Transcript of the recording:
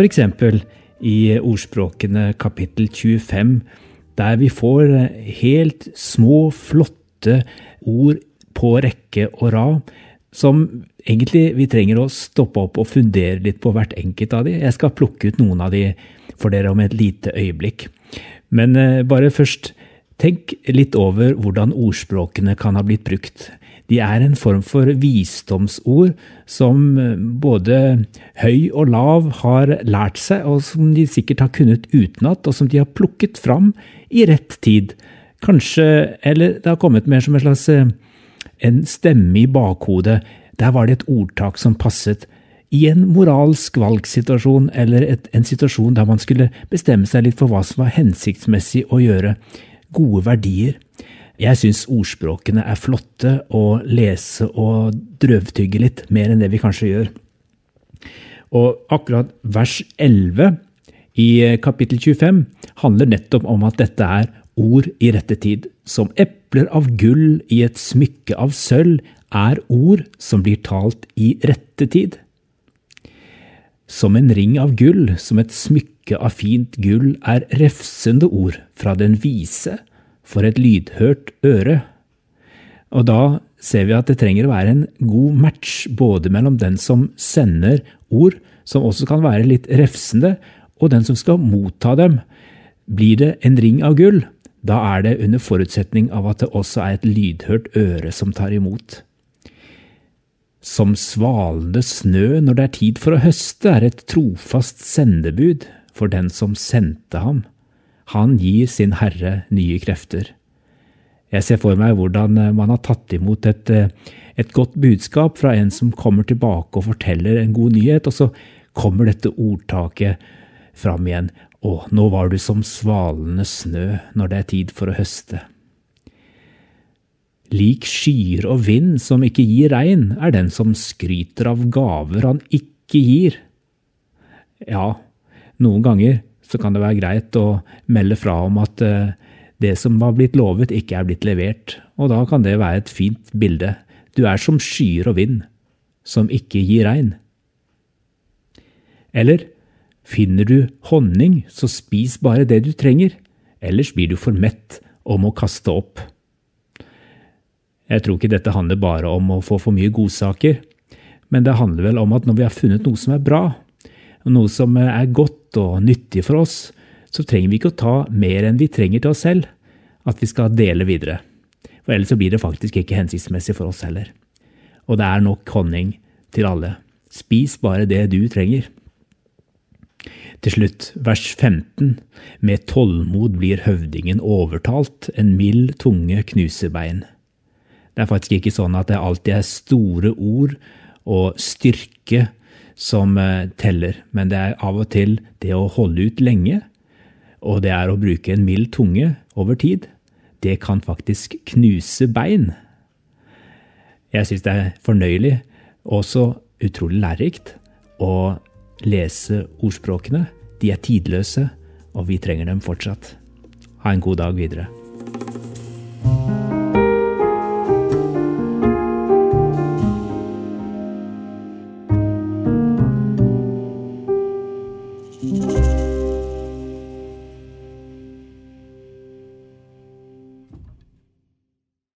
Eksempel i Ordspråkene kapittel 25, der vi får helt små, flotte ord på rekke og rad, som egentlig vi trenger å stoppe opp og fundere litt på hvert enkelt av de. Jeg skal plukke ut noen av de for dere om et lite øyeblikk. Men eh, bare først, tenk litt over hvordan ordspråkene kan ha blitt brukt. De er en form for visdomsord som eh, både høy og lav har lært seg, og som de sikkert har kunnet utenat, og som de har plukket fram i rett tid. Kanskje, eller det har kommet mer som en slags eh, en stemme i bakhodet. Der var det et ordtak som passet i en moralsk valgsituasjon eller et, en situasjon der man skulle bestemme seg litt for hva som var hensiktsmessig å gjøre. Gode verdier. Jeg syns ordspråkene er flotte å lese og drøvtygge litt, mer enn det vi kanskje gjør. Og akkurat vers 11 i kapittel 25 handler nettopp om at dette er ord i rette tid. Som epler av gull i et smykke av sølv er ord som blir talt i rette tid. Som en ring av gull, som et smykke av fint gull, er refsende ord fra den vise for et lydhørt øre. Og da ser vi at det trenger å være en god match både mellom den som sender ord, som også kan være litt refsende, og den som skal motta dem. Blir det en ring av gull, da er det under forutsetning av at det også er et lydhørt øre som tar imot. Som svalende snø når det er tid for å høste, er et trofast sendebud for den som sendte ham. Han gir sin herre nye krefter. Jeg ser for meg hvordan man har tatt imot et, et godt budskap fra en som kommer tilbake og forteller en god nyhet, og så kommer dette ordtaket fram igjen. Å, nå var du som svalende snø når det er tid for å høste. Lik skyer og vind som ikke gir regn, er den som skryter av gaver han ikke gir. Ja, noen ganger så kan det være greit å melde fra om at eh, det som var blitt lovet, ikke er blitt levert, og da kan det være et fint bilde. Du er som skyer og vind, som ikke gir regn. Eller Finner du honning, så spis bare det du trenger, ellers blir du for mett og må kaste opp. Jeg tror ikke dette handler bare om å få for mye godsaker, men det handler vel om at når vi har funnet noe som er bra, noe som er godt og nyttig for oss, så trenger vi ikke å ta mer enn vi trenger til oss selv, at vi skal dele videre. For ellers så blir det faktisk ikke hensiktsmessig for oss heller. Og det er nok honning til alle. Spis bare det du trenger. Til slutt, vers 15. Med tålmod blir høvdingen overtalt, en mild tunge knuser bein. Det er faktisk ikke sånn at det alltid er store ord og styrke som eh, teller, men det er av og til det å holde ut lenge, og det er å bruke en mild tunge over tid. Det kan faktisk knuse bein. Jeg syns det er fornøyelig, og også utrolig lærerikt, å lese ordspråkene. De er tidløse, og vi trenger dem fortsatt. Ha en god dag videre.